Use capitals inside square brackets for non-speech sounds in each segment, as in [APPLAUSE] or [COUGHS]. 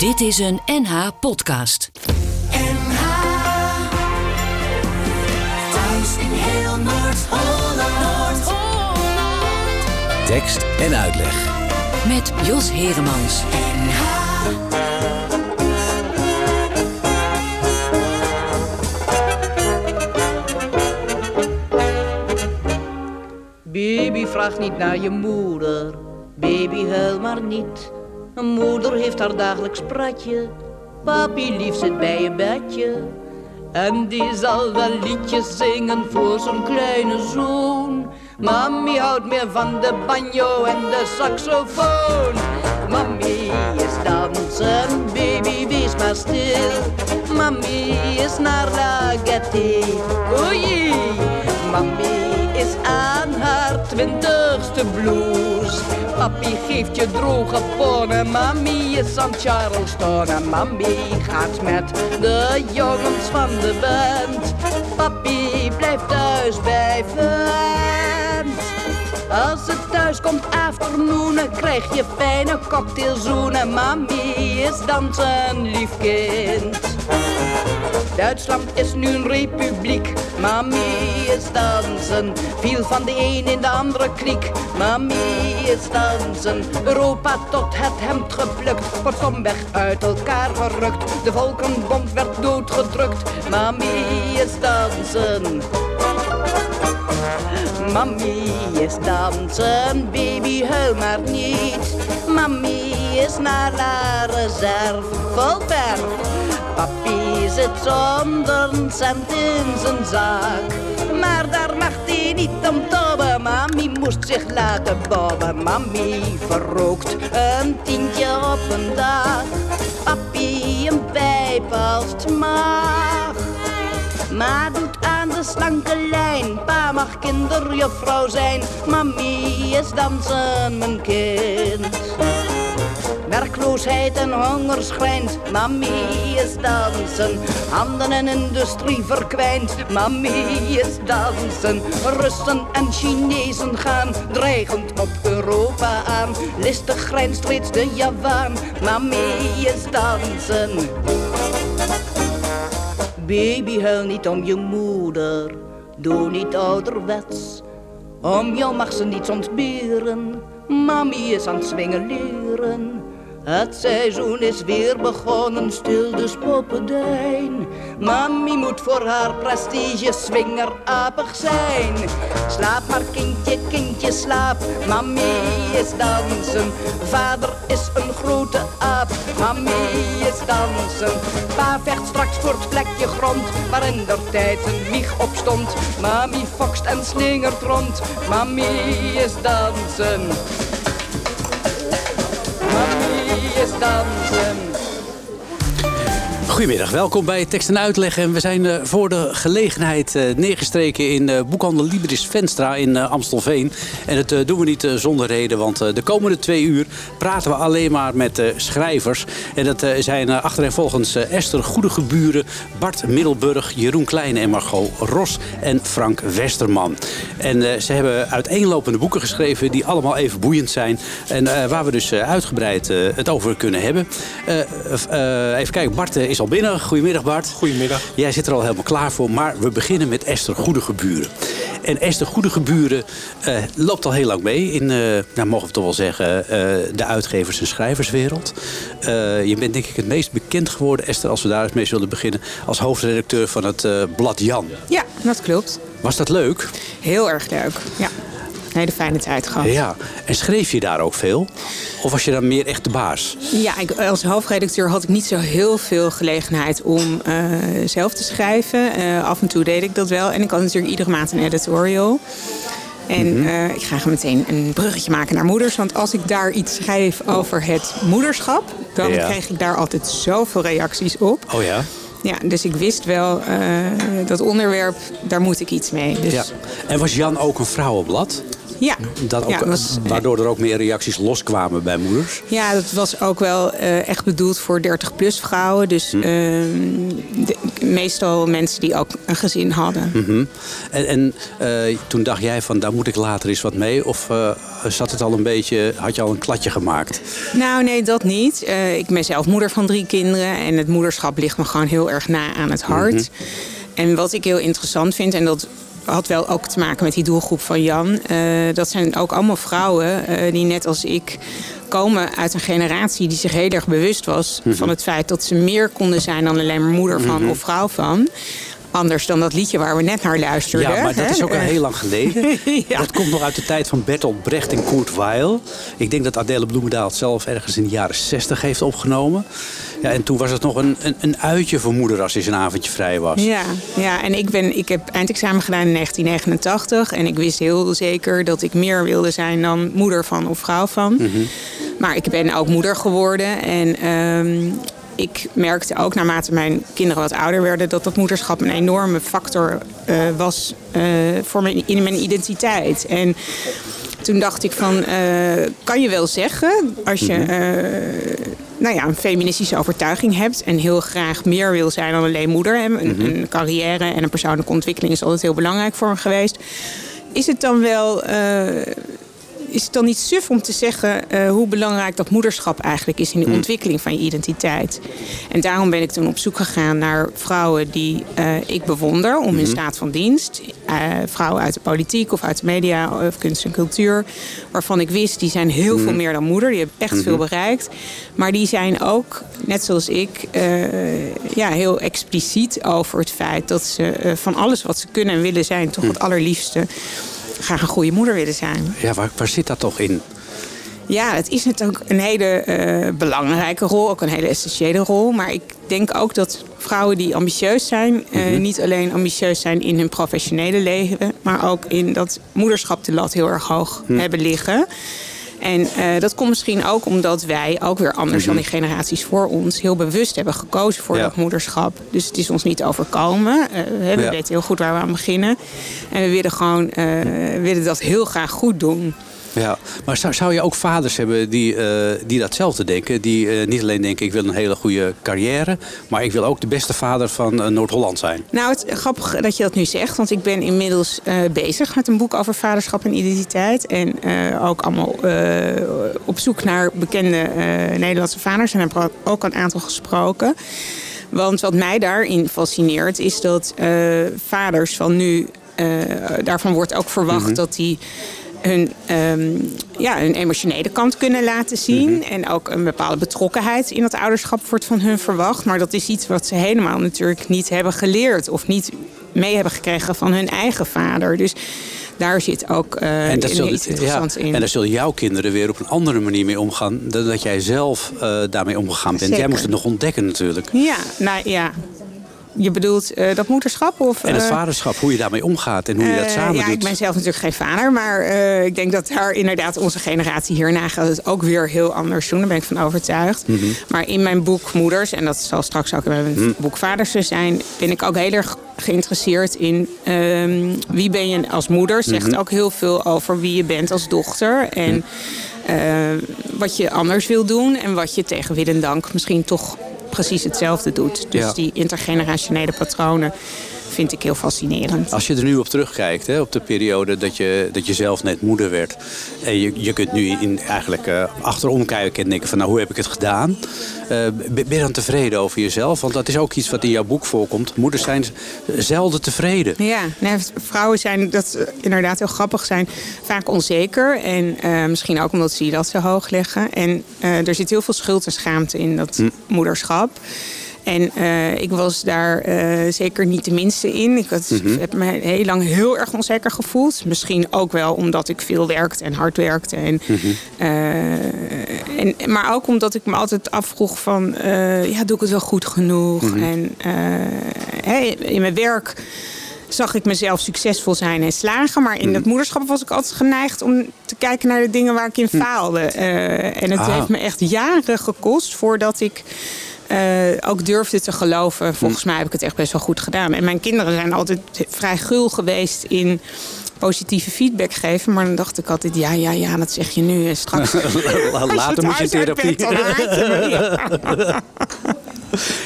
Dit is een NH podcast. NH Thuis in heel Noord-Holland. Tekst en uitleg. Met Jos Heremans. NH Baby, vraag niet naar je moeder. Baby, huil maar niet. Moeder heeft haar dagelijks pratje. Papi lief zit bij je bedje. En die zal wel liedjes zingen voor zo'n kleine zoon. Mami houdt meer van de banjo en de saxofoon. Mami is dansen, baby, wees maar stil. Mami is naar la gaieté, oei. Mami is aan haar twintigste blues. Papi geeft je droge ponnen, mami is aan Charleston. En mami gaat met de jongens van de band. Papi blijft thuis bij vent. Als het thuis komt afternoonen, krijg je fijne cocktailzoenen. Mami is dansen, lief kind. Duitsland is nu een republiek. Mami is dansen. Viel van de een in de andere kriek. Mami is dansen. Europa tot het hemd geplukt. Wordt weg uit elkaar gerukt. De volkenbond werd doodgedrukt. Mami is dansen. Mami is dansen, baby huil maar niet. Mami is naar la reserve. Papi zit zonder cent in zijn zak. Maar daar mag hij niet om tobben. Mami moest zich laten bobben. Mami verrookt een tientje op een dag. Papi een pijp als het mag. Ma doet aan de slanke lijn. Pa mag kinderjuffrouw zijn. Mami is dansen, mijn kind. Werkloosheid en honger schrijnt. Mami is dansen. Handen en industrie verkwijnt. Mami is dansen. Russen en Chinezen gaan dreigend op Europa aan. Listig grijnst reeds de Javaan. Mami is dansen. Baby, huil niet om je moeder. Doe niet ouderwets. Om jou mag ze niets ontberen. Mami is aan het swingen leren. Het seizoen is weer begonnen, stil dus poppendijn. Mami moet voor haar prestige swingerapig zijn. Slaap maar kindje, kindje, slaap. Mami is dansen. Vader is een grote aap. Mami is dansen. Pa vecht straks voor het plekje grond waarin der tijd een wieg op stond. Mami fokst en slingert rond. Mami is dansen. Mami is dansen. Goedemiddag, welkom bij Tekst en Uitleg. En we zijn eh, voor de gelegenheid eh, neergestreken in eh, boekhandel Libris Venstra in Amstelveen. En dat doen we niet zonder reden, want de komende twee uur praten we alleen maar met schrijvers. En dat zijn achtereenvolgens Esther Goedegeburen, Bart Middelburg, Jeroen Kleine en Margot Ros en Frank Westerman. En ze hebben uiteenlopende boeken geschreven die allemaal even boeiend zijn. En waar we dus uitgebreid het over kunnen hebben. even kijken, Bart is al binnen. Goedemiddag Bart. Goedemiddag. Jij zit er al helemaal klaar voor, maar we beginnen met Esther Goedegeburen. En Esther Goedegeburen uh, loopt al heel lang mee in, uh, nou, mogen we toch wel zeggen, uh, de uitgevers- en schrijverswereld. je bent denk ik het meest bekend geworden, Esther, als we daar eens mee zullen beginnen, als hoofdredacteur van het blad Jan. Ja, dat klopt. Was dat leuk? Heel erg leuk, ja. Hele fijne tijd gehad. Ja, en schreef je daar ook veel? Of was je dan meer echt de baas? Ja, ik, als hoofdredacteur had ik niet zo heel veel gelegenheid om uh, zelf te schrijven. Uh, af en toe deed ik dat wel. En ik had natuurlijk iedere maand een editorial. En -hmm. uh, ik ga meteen een bruggetje maken naar moeders. Want als ik daar iets schrijf over het moederschap... dan ja. krijg ik daar altijd zoveel reacties op. Oh ja? Ja, dus ik wist wel, uh, dat onderwerp, daar moet ik iets mee. Dus... Ja. En was Jan ook een vrouwenblad? Ja. Dat ook, Ja, was- waardoor er ook meer reacties loskwamen bij moeders. Ja, dat was ook wel eh, echt bedoeld voor 30-plus vrouwen. Dus Hm. ehm, de- meestal mensen die ook een gezin hadden. Mhm. En, en eh, toen dacht jij van daar moet ik later eens wat mee? Of eh, zat het al een beetje, had je al een kladje gemaakt? Nou, nee, dat niet. Eh, ik ben zelf moeder van drie kinderen. En het moederschap ligt me gewoon heel erg na aan het hart. Mhm. En wat ik heel interessant vind, en dat had wel ook te maken met die doelgroep van Jan. eh, dat zijn ook allemaal vrouwen eh, die net als ik komen uit een generatie die zich heel erg bewust was Mhm. van het feit dat ze meer konden zijn dan alleen maar moeder van of vrouw van. Anders dan dat liedje waar we net naar luisterden. Ja, maar dat hè? is ook al heel lang geleden. [LAUGHS] Ja. Dat komt nog uit de tijd van Bertolt Brecht en Kurt Weill. Ik denk dat Adele Bloemendaal het zelf ergens in de jaren 60 heeft opgenomen. Ja, en toen was het nog een, een, een uitje voor moeder als eens een avondje vrij was. Ja, ja en ik, ben, ik heb eindexamen gedaan in 1989. En ik wist heel zeker dat ik meer wilde zijn dan moeder van of vrouw van. Maar ik ben ook moeder geworden. En ehm, ik merkte ook naarmate mijn kinderen wat ouder werden... dat dat moederschap een enorme factor eh, was eh, voor mijn, in mijn identiteit. En toen dacht ik van, eh, kan je wel zeggen... als je eh, nou ja, een feministische overtuiging hebt... en heel graag meer wil zijn dan alleen moeder... een, een carrière en een persoonlijke ontwikkeling... is altijd heel belangrijk voor me geweest... is het dan wel... is het dan niet suf om te zeggen eh, hoe belangrijk dat moederschap eigenlijk is in de ontwikkeling van je identiteit? En daarom ben ik toen op zoek gegaan naar vrouwen die eh, ik bewonder om hun staat van dienst. Eh, vrouwen uit de politiek of uit de media of kunst en cultuur. Waarvan ik wist, die zijn heel veel meer dan moeder. Die hebben echt veel bereikt. Maar die zijn ook, net zoals ik, ja, heel expliciet over het feit dat ze van alles wat ze kunnen en willen zijn, toch het allerliefste graag een goede moeder willen zijn. Ja, waar, waar zit dat toch in? Ja, het is natuurlijk een hele eh, belangrijke rol, ook een hele essentiële rol. Maar ik denk ook dat vrouwen die ambitieus zijn, eh, niet alleen ambitieus zijn in hun professionele leven, maar ook in dat moederschap de lat heel erg hoog hebben liggen. En eh, dat komt misschien ook omdat wij, ook weer anders dan die generaties voor ons, heel bewust hebben gekozen voor Ja. dat moederschap. Dus het is ons niet overkomen. Eh, we Ja. weten heel goed waar we aan beginnen. En we willen gewoon eh, we willen dat heel graag goed doen. Ja, maar zou, zou je ook vaders hebben die, eh, die datzelfde denken? Die eh, niet alleen denken, ik wil een hele goede carrière... maar ik wil ook de beste vader van eh, Noord-Holland zijn. Nou, het is grappig dat je dat nu zegt, want ik ben inmiddels eh, bezig met een boek over vaderschap en identiteit. En eh, ook allemaal eh, op zoek naar bekende eh, Nederlandse vaders. En heb er ook een aantal gesproken. Want wat mij daarin fascineert, is dat eh, vaders van nu, eh, daarvan wordt ook verwacht dat die hun, ehm, ja, hun emotionele kant kunnen laten zien. En ook een bepaalde betrokkenheid in het ouderschap wordt van hun verwacht. Maar dat is iets wat ze helemaal natuurlijk niet hebben geleerd. Of niet mee hebben gekregen van hun eigen vader. Dus daar zit ook eh En, dat zul- ja, in. en daar zullen jouw kinderen weer op een andere manier mee omgaan... dan dat jij zelf eh, daarmee omgegaan bent. Jij moest het nog ontdekken natuurlijk. Ja, nou ja. Je bedoelt eh, dat moederschap? Of, En het eh, vaderschap, hoe je daarmee omgaat en hoe je dat Eh, samen ja, doet. ik ben zelf natuurlijk geen vader. Maar ik denk dat daar inderdaad onze generatie hierna gaat het ook weer heel anders doen. Daar ben ik van overtuigd. Mhm. Maar in mijn boek Moeders, en dat zal straks ook in mijn Mhm. boek Vaders er zijn... ben ik ook heel erg geïnteresseerd in ehm, wie ben je als moeder. Zegt Mhm. ook heel veel over wie je bent als dochter. En wat je anders wil doen. En wat je tegen wil en dank misschien toch precies hetzelfde doet. Dus Ja. die intergenerationele patronen vind ik heel fascinerend. Als je er nu op terugkijkt, hè, op de periode dat je, dat je zelf net moeder werd. En je, je kunt nu in, eigenlijk eh, achterom kijken en denken van nou hoe heb ik het gedaan. Eh, ben je dan tevreden over jezelf? Want dat is ook iets wat in jouw boek voorkomt. Moeders zijn zelden tevreden. Ja, nee, vrouwen zijn, dat inderdaad heel grappig, zijn vaak onzeker. En eh, misschien ook omdat ze die lat zo hoog leggen. En er zit heel veel schuld en schaamte in dat moederschap. En eh, ik was daar eh, zeker niet de minste in. Ik had, heb me heel lang heel erg onzeker gevoeld. Misschien ook wel omdat ik veel werkte en hard werkte. En, eh, en, maar ook omdat ik me altijd afvroeg van... ja, doe ik het wel goed genoeg? En eh, hè, in mijn werk zag ik mezelf succesvol zijn en slagen. Maar in dat moederschap was ik altijd geneigd om te kijken naar de dingen waar ik in faalde. En het Ah. heeft me echt jaren gekost voordat ik ook durfde te geloven. Volgens mij heb ik het echt best wel goed gedaan. En mijn kinderen zijn altijd vrij gul geweest in positieve feedback geven. Maar dan dacht ik altijd, ja, ja, ja, dat zeg je nu. En straks [LAUGHS] [LAUGHS] Later moet je therapie. [LAUGHS]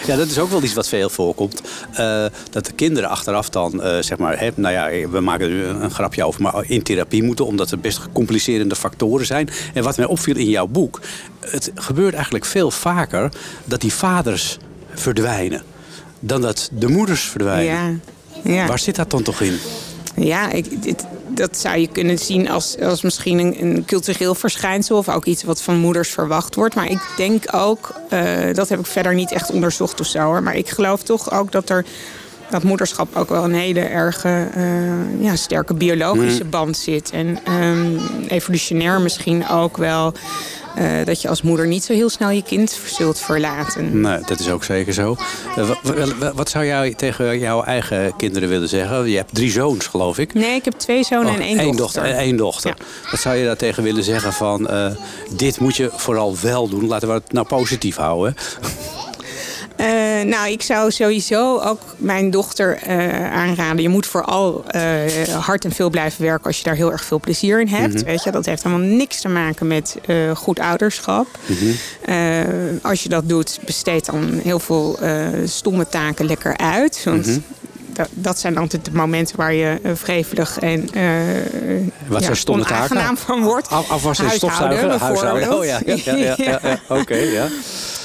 Ja. Dat is ook wel iets wat veel voorkomt. Eh, dat de kinderen achteraf dan, eh, zeg maar, hè, nou ja, we maken er nu een grapje over, maar in therapie moeten, omdat er best complicerende factoren zijn. En wat mij opviel in jouw boek, het gebeurt eigenlijk veel vaker dat die vaders verdwijnen dan dat de moeders verdwijnen. Ja, ja. Waar zit dat dan toch in? Ja, ik, dat zou je kunnen zien als, als misschien een, een cultureel verschijnsel... of ook iets wat van moeders verwacht wordt. Maar ik denk ook, eh, dat heb ik verder niet echt onderzocht of zo... Hoor, maar ik geloof toch ook dat er... Dat moederschap ook wel een hele erge eh, ja, sterke biologische band zit. En ehm, evolutionair misschien ook wel. Eh, dat je als moeder niet zo heel snel je kind zult verlaten. Nee, dat is ook zeker zo. Eh, wa- wa- wa- wat zou jij tegen jouw eigen kinderen willen zeggen? Je hebt drie zoons, geloof ik. Nee, ik heb twee zonen Oh, en één, één dochter. en één dochter. Wat zou je daar tegen willen zeggen van... eh, dit moet je vooral wel doen. Laten we het nou positief houden. Eh, nou, ik zou sowieso ook mijn dochter eh, aanraden. Je moet vooral eh, hard en veel blijven werken als je daar heel erg veel plezier in hebt. Mhm. Weet je, dat heeft helemaal niks te maken met goed ouderschap. Mhm. Als je dat doet, besteed dan heel veel stomme taken lekker uit. Want Mhm. Dat, dat zijn altijd de momenten waar je eh, wrevelig en eh Wat ja, onaangenaam van wordt. Af, afwassen, stofzuigen, huishouden. Oh ja, ja, ja, ja, [LAUGHS] oké, ja.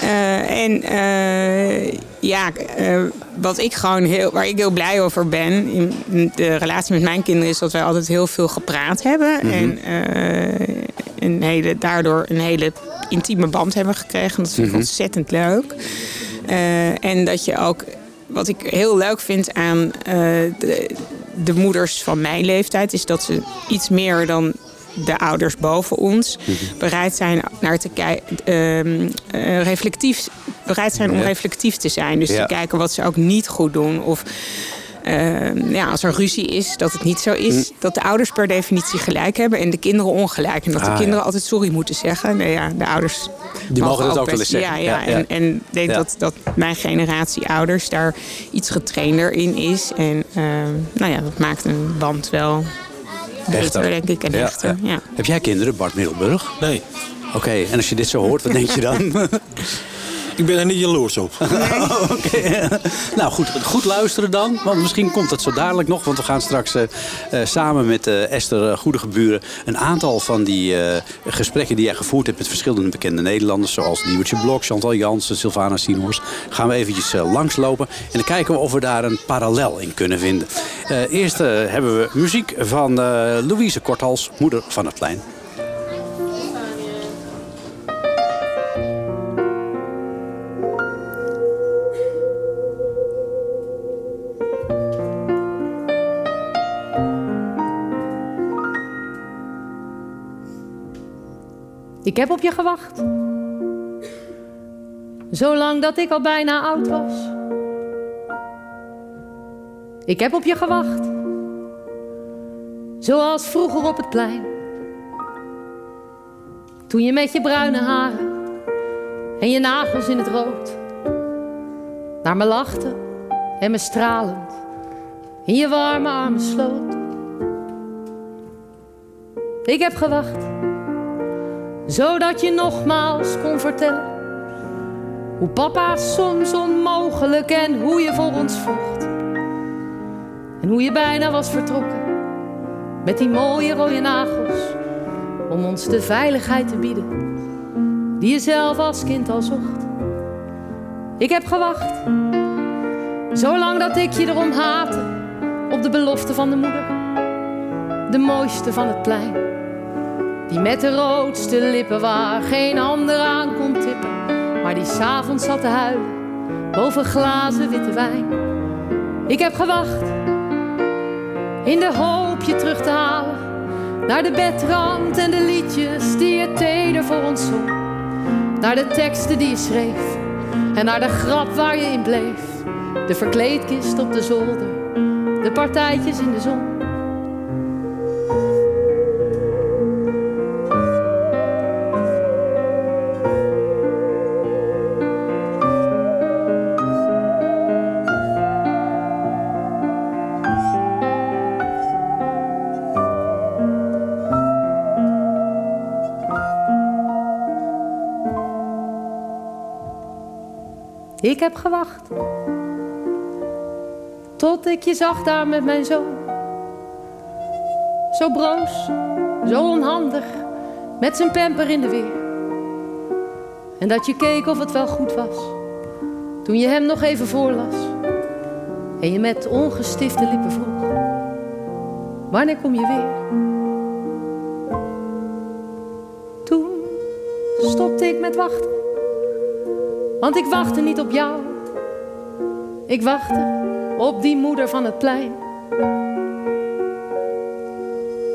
Eh, en eh, ja, eh, wat ik gewoon heel, waar ik heel blij over ben in de relatie met mijn kinderen is dat wij altijd heel veel gepraat hebben. Mhm. En eh, een hele, daardoor een hele intieme band hebben gekregen. Dat vind ik Mhm. ontzettend leuk. Eh, en dat je ook, wat ik heel leuk vind aan eh, de, de moeders van mijn leeftijd, is dat ze iets meer dan de ouders boven ons bereid zijn naar te kijken, reflectief, bereid zijn om reflectief te zijn. Dus Ja. te kijken wat ze ook niet goed doen. Of ehm, ja, als er ruzie is, dat het niet zo is dat de ouders per definitie gelijk hebben en de kinderen ongelijk. En dat de Ah, kinderen ja. altijd sorry moeten zeggen. Nee, ja, de ouders Die mogen dat ook wel eens zeggen. Ja, ja. En, en ik denk Ja. dat, dat mijn generatie ouders daar iets getrainder in is. En ehm, nou ja, dat maakt een band wel beter, Echter. denk ik, en Ja, echter. ja. Ja. Heb jij kinderen, Bart Middelburg? Nee, Oké, en als je dit zo hoort, wat denk je dan? [LAUGHS] [LAUGHS] ik ben er niet jaloers op. [LAUGHS] [LAUGHS] Oké. [LAUGHS] nou, goed, goed luisteren dan. Want misschien komt het zo dadelijk nog. Want we gaan straks eh, eh, samen met eh, Esther uh, Goedegeburen... een aantal van die gesprekken die jij gevoerd hebt... met verschillende bekende Nederlanders... zoals Diewertje Blok, Chantal Jansen, Sylvana Sienhorst... gaan we eventjes langslopen. En dan kijken we of we daar een parallel in kunnen vinden. Eerst hebben we muziek van Louise Korthals, moeder van het plein. Ik heb op je gewacht. Zolang dat ik al bijna oud was. Ik heb op je gewacht. Zoals vroeger op het plein. Toen je met je bruine haren en je nagels in het rood naar me lachte en me stralend in je warme armen sloot. Ik heb gewacht zodat je nogmaals kon vertellen hoe papa soms onmogelijk en hoe je voor ons vocht. En hoe je bijna was vertrokken met die mooie rode nagels om ons de veiligheid te bieden die je zelf als kind al zocht. Ik heb gewacht, zolang dat ik je erom haatte op de belofte van de moeder, de mooiste van het plein. Die met de roodste lippen waar geen ander aan kon tippen. Maar die s'avonds zat te huilen boven glazen witte wijn. Ik heb gewacht in de hoop je terug te halen. Naar de bedrand en de liedjes die je teder voor ons zong. Naar de teksten die je schreef en naar de grap waar je in bleef. De verkleedkist op de zolder, de partijtjes in de zon. Ik heb gewacht. Tot ik je zag daar met mijn zoon. Zo broos, zo onhandig, met zijn pamper in de weer. En dat je keek of het wel goed was. Toen je hem nog even voorlas. En je met ongestifte lippen vroeg. Wanneer kom je weer? Toen stopte ik met wachten. Want ik wachtte niet op jou. Ik wachtte op die moeder van het plein.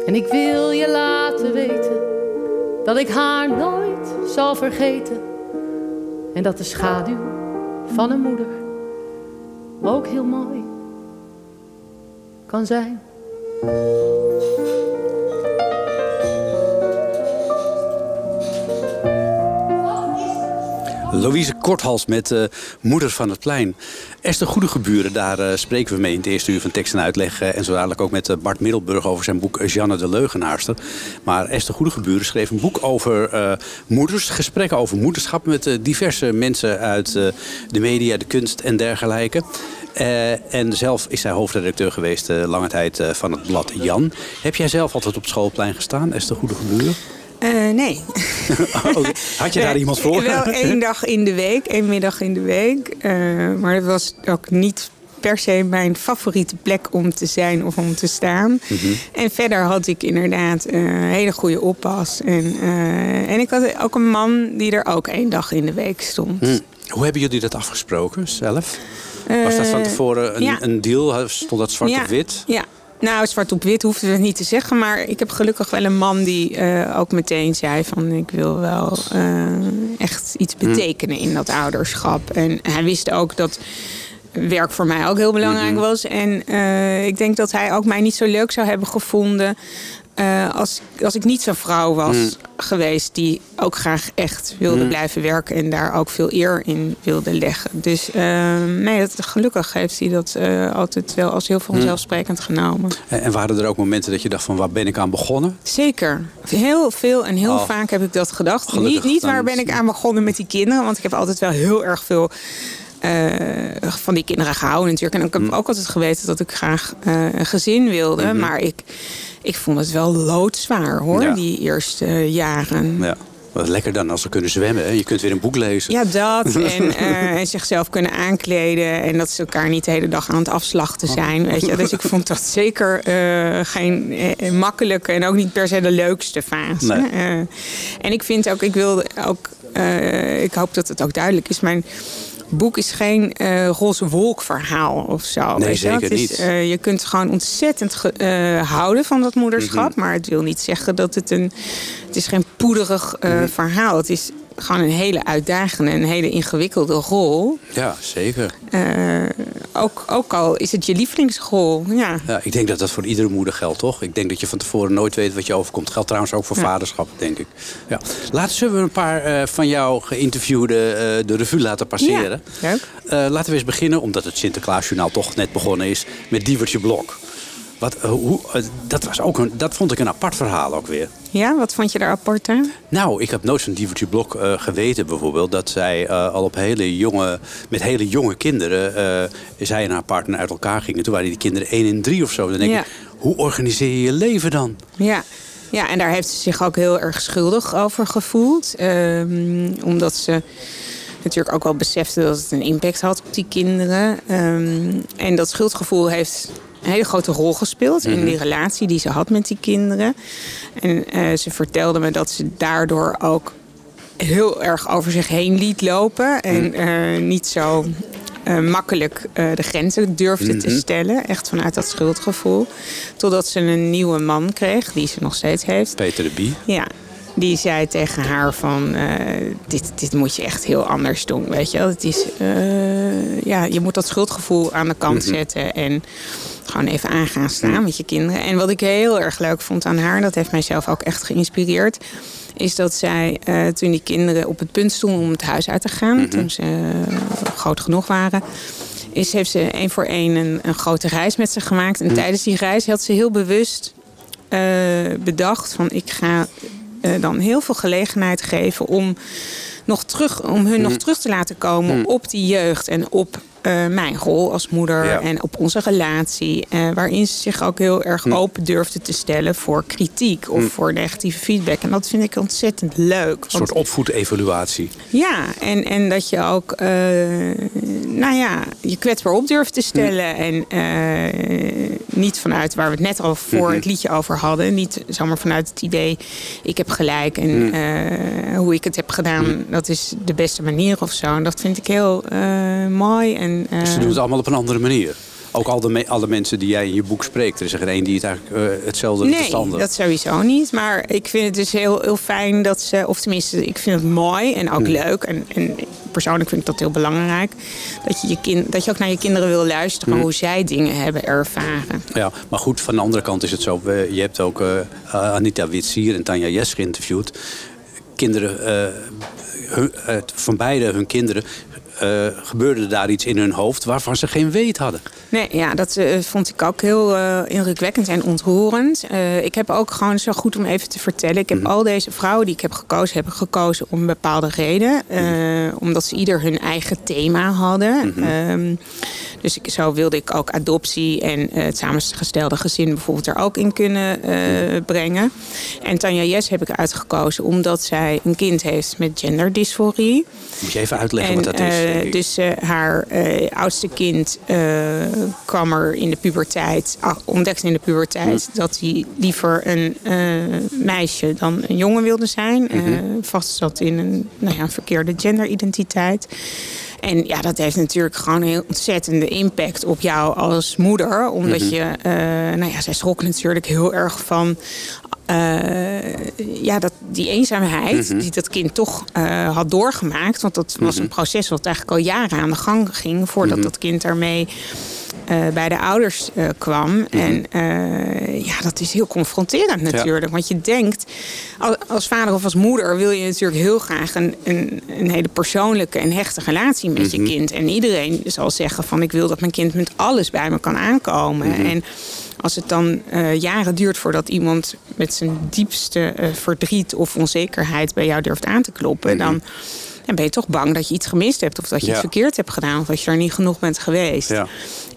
En ik wil je laten weten dat ik haar nooit zal vergeten. En dat de schaduw van een moeder ook heel mooi kan zijn. Louise Korthals met uh, Moeder van het Plein. Esther Goedegeburen, daar uh, spreken we mee in het eerste uur van tekst en uitleg. Uh, en zo dadelijk ook met Bart Middelburg over zijn boek Janne de Leugenaarster. Maar Esther Goedegeburen schreef een boek over moeders. Gesprekken over moederschap met diverse mensen uit de media, de kunst en dergelijke. en zelf is zij hoofdredacteur geweest lange tijd van het blad Jan. Heb jij zelf altijd op schoolplein gestaan, Esther Goedegeburen? Uh, nee. [LAUGHS] oh, had je daar iemand voor? Wel [LAUGHS] één dag in de week, één middag in de week. Uh, maar dat was ook niet per se mijn favoriete plek om te zijn of om te staan. Mm -hmm. En verder had ik inderdaad een uh, hele goede oppas. En, en ik had ook een man die er ook één dag in de week stond. Mm. Hoe hebben jullie dat afgesproken zelf? Was dat van tevoren een, ja. een deal? Stond dat zwart ja. op wit? Ja, nou, zwart op wit hoefde het niet te zeggen. Maar ik heb gelukkig wel een man die uh, ook meteen zei van... ik wil wel uh, echt iets betekenen in dat ouderschap. En hij wist ook dat werk voor mij ook heel belangrijk was. En uh, ik denk dat hij ook mij niet zo leuk zou hebben gevonden... Uh, als, als ik niet zo'n vrouw was mm. geweest die ook graag echt wilde mm. blijven werken en daar ook veel eer in wilde leggen. Dus uh, nee, dat, gelukkig heeft hij dat uh, altijd wel als heel vanzelfsprekend mm. genomen. En, en, waren er ook momenten dat je dacht van waar ben ik aan begonnen? Zeker. Heel veel en heel Oh. vaak heb ik dat gedacht. Gelukkig, niet waar ben ik aan begonnen met die kinderen, want ik heb altijd wel heel erg veel eh, van die kinderen gehouden natuurlijk. En ik heb Mm. ook altijd geweten dat ik graag eh, een gezin wilde. Mhm. Maar ik, ik vond het wel loodzwaar hoor, Ja. die eerste jaren. Ja. Wat lekker dan als ze kunnen zwemmen. Hè? Je kunt weer een boek lezen. Ja, dat. [LAUGHS] En, eh, en zichzelf kunnen aankleden. En dat ze elkaar niet de hele dag aan het afslachten zijn. Weet je? Dus ik vond dat zeker geen makkelijke en ook niet per se de leukste fase. Nee. En ik vind ook, ik wilde ook, ik hoop dat het ook duidelijk is. Mijn boek is geen eh, roze wolk verhaal of zo. Nee, zeker Het is, niet. eh, je kunt gewoon ontzettend ge- eh, houden van dat moederschap. Mhm. Maar het wil niet zeggen dat het een... Het is geen poederig Mhm. verhaal. Het is gewoon een hele uitdagende, een hele ingewikkelde rol. Ja, zeker. Eh, ook, ook al is het je lievelingsrol. Ja. Ja, ik denk dat dat voor iedere moeder geldt, toch? Ik denk dat je van tevoren nooit weet wat je overkomt. Geldt trouwens ook voor Ja. vaderschap, denk ik. Ja. Laten zullen we een paar eh, van jou geïnterviewde eh, de revue laten passeren. Ja, leuk. Laten we eens beginnen, omdat het Sinterklaasjournaal toch net begonnen is, met Dievertje Blok. Wat, eh, hoe, eh, dat, was ook een, dat vond ik een apart verhaal ook weer. ja, wat vond je daar apart aan? Nou, ik heb nooit van Dievertje Blok eh, geweten bijvoorbeeld... dat zij al op hele jonge, met hele jonge kinderen... zij en haar partner uit elkaar gingen. Toen waren die kinderen 1 en 3 of zo. Dan denk Ja. ik, hoe organiseer je je leven dan? Ja. ja, en daar heeft ze zich ook heel erg schuldig over gevoeld. Ehm, omdat ze natuurlijk ook wel besefte dat het een impact had op die kinderen. Ehm, en dat schuldgevoel heeft een hele grote rol gespeeld in die relatie die ze had met die kinderen. En eh, ze vertelde me dat ze daardoor ook heel erg over zich heen liet lopen. En eh, niet zo eh, makkelijk de grenzen durfde te Mhm. stellen. Echt vanuit dat schuldgevoel. Totdat ze een nieuwe man kreeg, die ze nog steeds heeft. Peter de Bie. Ja, die zei tegen haar van... eh, dit, dit moet je echt heel anders doen, weet je wel. Het is, eh, ja, je moet dat schuldgevoel aan de kant Mhm. zetten... en gewoon even aan gaan staan met je kinderen. En wat ik heel erg leuk vond aan haar... dat heeft mijzelf ook echt geïnspireerd... is dat zij, eh, toen die kinderen op het punt stonden om het huis uit te gaan... toen ze groot genoeg waren... Is, heeft ze één voor één een, een grote reis met ze gemaakt. En tijdens die reis had ze heel bewust bedacht van ik ga dan heel veel gelegenheid geven om nog terug, om hun Mm. nog terug te laten komen op die jeugd en op eh, mijn rol als moeder Ja. en op onze relatie. eh, waarin ze zich ook heel erg Mm. open durfde te stellen voor kritiek of voor negatieve feedback. En dat vind ik ontzettend leuk. Een soort opvoedevaluatie. ja, en, en dat je ook, eh, nou ja, je kwetsbaar op durft te stellen. En eh, niet vanuit waar we het net al voor het liedje over hadden. Niet zomaar vanuit het idee, ik heb gelijk. En hoe ik het heb gedaan, dat is de beste manier of zo. En dat vind ik heel mooi. En, eh, Ze doen het allemaal op een andere manier. Ook al de me- alle mensen die jij in je boek spreekt. Er is er geen één die het eigenlijk eh, hetzelfde Nee, verstandig. dat sowieso niet. Maar ik vind het dus heel, heel fijn dat ze, of tenminste, ik vind het mooi en ook Hmm. leuk. En, en persoonlijk vind ik dat heel belangrijk. Dat je, je, kind, dat je ook naar je kinderen wil luisteren Hmm. hoe zij dingen hebben ervaren. Ja, maar goed, van de andere kant is het zo. Je hebt ook eh, Anita Witsier en Tanja Jes geïnterviewd. Kinderen, eh, hun- eh, van beide hun kinderen, eh, gebeurde daar iets in hun hoofd waarvan ze geen weet hadden. Nee, ja, dat eh, vond ik ook heel eh, indrukwekkend en ontroerend. Ik heb ook gewoon zo goed om even te vertellen. Ik heb Mhm. al deze vrouwen die ik heb gekozen, heb ik gekozen om een bepaalde reden. Mhm. Omdat ze ieder hun eigen thema hadden. Mhm. Ehm, dus ik, zo wilde ik ook adoptie en het samengestelde gezin bijvoorbeeld er ook in kunnen brengen. En Tanja Jes heb ik uitgekozen omdat zij een kind heeft met genderdysforie. Moet je even uitleggen wat dat is? Eh, dus eh, haar eh, oudste kind kwam er in de puberteit, ontdekte in de puberteit Hm. dat hij liever een meisje dan een jongen wilde zijn. Mhm. vast zat in een, nou ja, verkeerde genderidentiteit. En ja, dat heeft natuurlijk gewoon een heel ontzettende impact op jou als moeder. Omdat Mhm. je, nou ja, zij schrok natuurlijk heel erg van eh, ja, dat, die eenzaamheid Mhm. die dat kind toch eh, had doorgemaakt. Want dat was een proces wat eigenlijk al jaren aan de gang ging voordat Mhm. dat kind daarmee eh, bij de ouders kwam. En ja, dat is heel confronterend natuurlijk. Want je denkt, als, als vader of als moeder wil je natuurlijk heel graag een, een, een hele persoonlijke en hechte relatie met je kind. En iedereen zal zeggen van ik wil dat mijn kind met alles bij me kan aankomen. En als het dan eh, jaren duurt voordat iemand met zijn diepste eh, verdriet of onzekerheid bij jou durft aan te kloppen, dan, dan ben je toch bang dat je iets gemist hebt of dat je Ja. iets verkeerd hebt gedaan of dat je er niet genoeg bent geweest. Ja.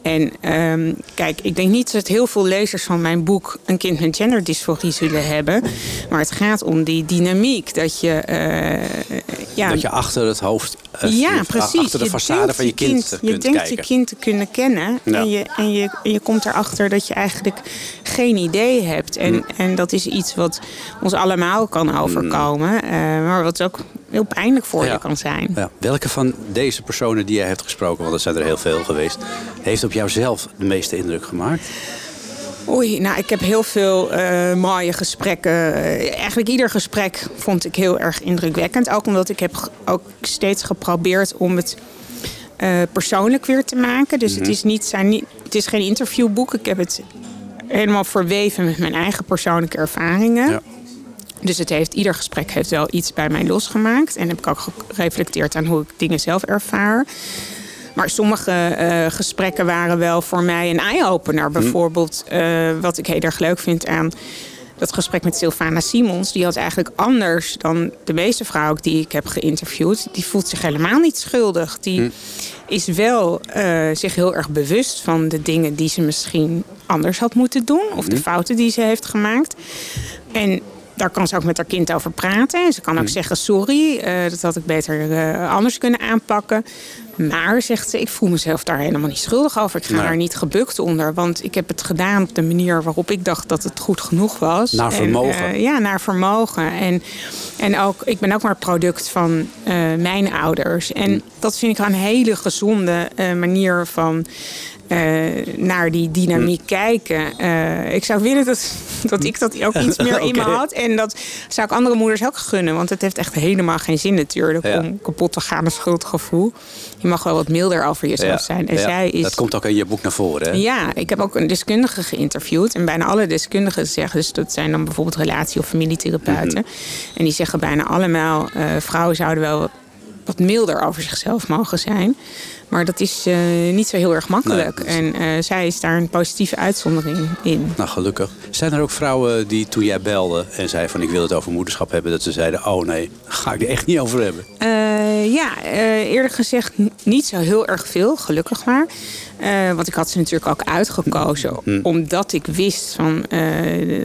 En ehm, kijk, ik denk niet dat heel veel lezers van mijn boek een kind met genderdysforie zullen hebben. Maar het gaat om die dynamiek. Dat je. eh, ja, dat je achter het hoofd, eh, ja, precies. achter de Je façade van je kind, je kunt denkt kijken. je kind te kunnen kennen. Ja. En, je, en, je, en je komt erachter dat je eigenlijk geen idee hebt. En, Mm. en dat is iets wat ons allemaal kan overkomen. eh, maar wat ook heel pijnlijk voor Ja. je kan zijn. Ja. Welke van deze personen die jij hebt gesproken, want er zijn er heel veel geweest, heeft op jou zelf de meeste indruk gemaakt? Oei, nou, ik heb heel veel eh, mooie gesprekken. Eigenlijk ieder gesprek vond ik heel erg indrukwekkend. Ook omdat ik heb ook steeds geprobeerd om het eh, persoonlijk weer te maken. Dus het, is niet, zijn niet, het is geen interviewboek. Ik heb het helemaal verweven met mijn eigen persoonlijke ervaringen. Ja. Dus het heeft, ieder gesprek heeft wel iets bij mij losgemaakt. En heb ik ook gereflecteerd aan hoe ik dingen zelf ervaar. Maar sommige eh, gesprekken waren wel voor mij een eye-opener. Bijvoorbeeld, eh, wat ik heel erg leuk vind aan dat gesprek met Sylvana Simons. Die had eigenlijk anders dan de meeste vrouwen die ik heb geïnterviewd. Die voelt zich helemaal niet schuldig. Die is wel eh, zich heel erg bewust van de dingen die ze misschien anders had moeten doen. Of de fouten die ze heeft gemaakt. En daar kan ze ook met haar kind over praten. En ze kan ook zeggen: Sorry, dat had ik beter anders kunnen aanpakken. Maar, zegt ze, ik voel mezelf daar helemaal niet schuldig over. Ik ga Nee. daar niet gebukt onder. Want ik heb het gedaan op de manier waarop ik dacht dat het goed genoeg was. Naar En, vermogen. eh, ja, naar vermogen. En, en ook, ik ben ook maar product van eh, mijn ouders. En dat vind ik een hele gezonde eh, manier van naar die dynamiek kijken. Eh, ik zou willen dat, dat ik dat ook iets meer [LAUGHS] in me had. En dat zou ik andere moeders ook gunnen. Want het heeft echt helemaal geen zin natuurlijk Ja. om kapot te gaan, een schuldgevoel. Je mag wel wat milder over jezelf Ja, zijn. En ja. zij is... Dat komt ook in je boek naar voren. Hè? Ja, ik heb ook een deskundige geïnterviewd. En bijna alle deskundigen zeggen, dus dat zijn dan bijvoorbeeld relatie- of familietherapeuten. Mhm. En die zeggen bijna allemaal, eh, vrouwen zouden wel wat milder over zichzelf mogen zijn. Maar dat is eh, niet zo heel erg makkelijk. Nee, En eh, zij is daar een positieve uitzondering in. Nou, gelukkig. Zijn er ook vrouwen die toen jij belde en zei van ik wil het over moederschap hebben, dat ze zeiden, oh nee, ga ik er echt niet over hebben. Eh, ja, eerlijk gezegd niet zo heel erg veel, gelukkig maar. Want ik had ze natuurlijk ook uitgekozen. Omdat ik wist van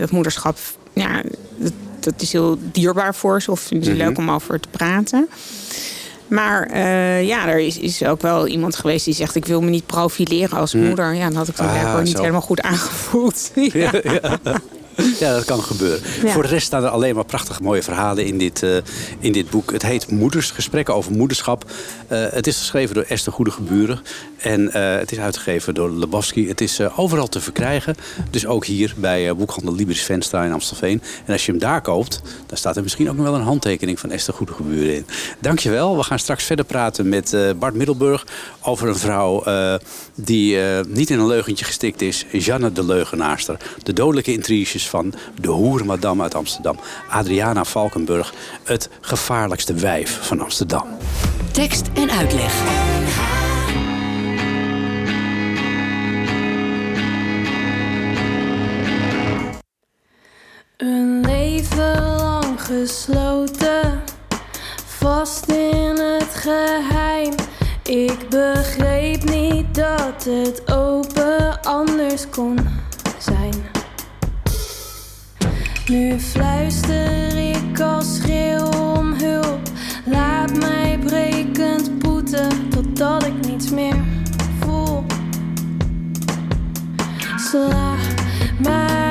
dat moederschap, ja, dat, dat is heel dierbaar voor ze. Of vinden ze leuk om over te praten. Maar eh, ja, er is, is ook wel iemand geweest die zegt... ik wil me niet profileren als moeder. Ja, dan had ik dan Ah, niet helemaal goed aangevoeld. [LAUGHS] ja. Ja, dat kan gebeuren. Ja. Voor de rest staan er alleen maar prachtige mooie verhalen in dit, eh, in dit boek. Het heet Moeders, gesprekken over moederschap. Eh, het is geschreven door Esther Goedegeburen. En eh, het is uitgegeven door Lebowski. Het is overal te verkrijgen. Dus ook hier bij boekhandel Libris Venstra in Amstelveen. En als je hem daar koopt, dan staat er misschien ook nog wel een handtekening van Esther Goedegeburen in. Dankjewel. We gaan straks verder praten met Bart Middelburg over een vrouw die niet in een leugentje gestikt is. Janne de Leugenaarster. De dodelijke intriges van de hoerenmadam uit Amsterdam. Adriana Valkenburg, het gevaarlijkste wijf van Amsterdam. Tekst en uitleg. Een leven lang gesloten, vast in het geheim. Ik begreep niet dat het open anders kon zijn. Nu fluister ik als schreeuw om hulp. Laat mij brekend boeten totdat ik niets meer voel. Sla mij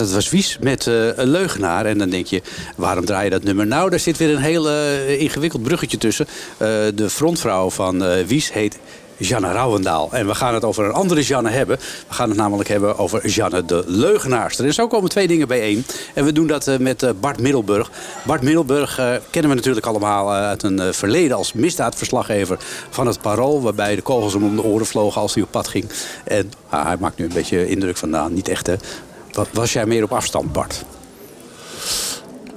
dat was Wies met eh, een leugenaar. En dan denk je, waarom draai je dat nummer? Nou, daar zit weer een heel eh, ingewikkeld bruggetje tussen. Eh, de frontvrouw van Wies heet Janne Rouwendaal. En we gaan het over een andere Janne hebben. We gaan het namelijk hebben over Janne de Leugenaarster. En zo komen twee dingen bijeen. En we doen dat met Bart Middelburg. Bart Middelburg kennen we natuurlijk allemaal uit een verleden als misdaadverslaggever van het Parool. Waarbij de kogels hem om de oren vlogen als hij op pad ging. En ah, hij maakt nu een beetje indruk van, nou, niet echt hè. Wat, was jij meer op afstand, Bart?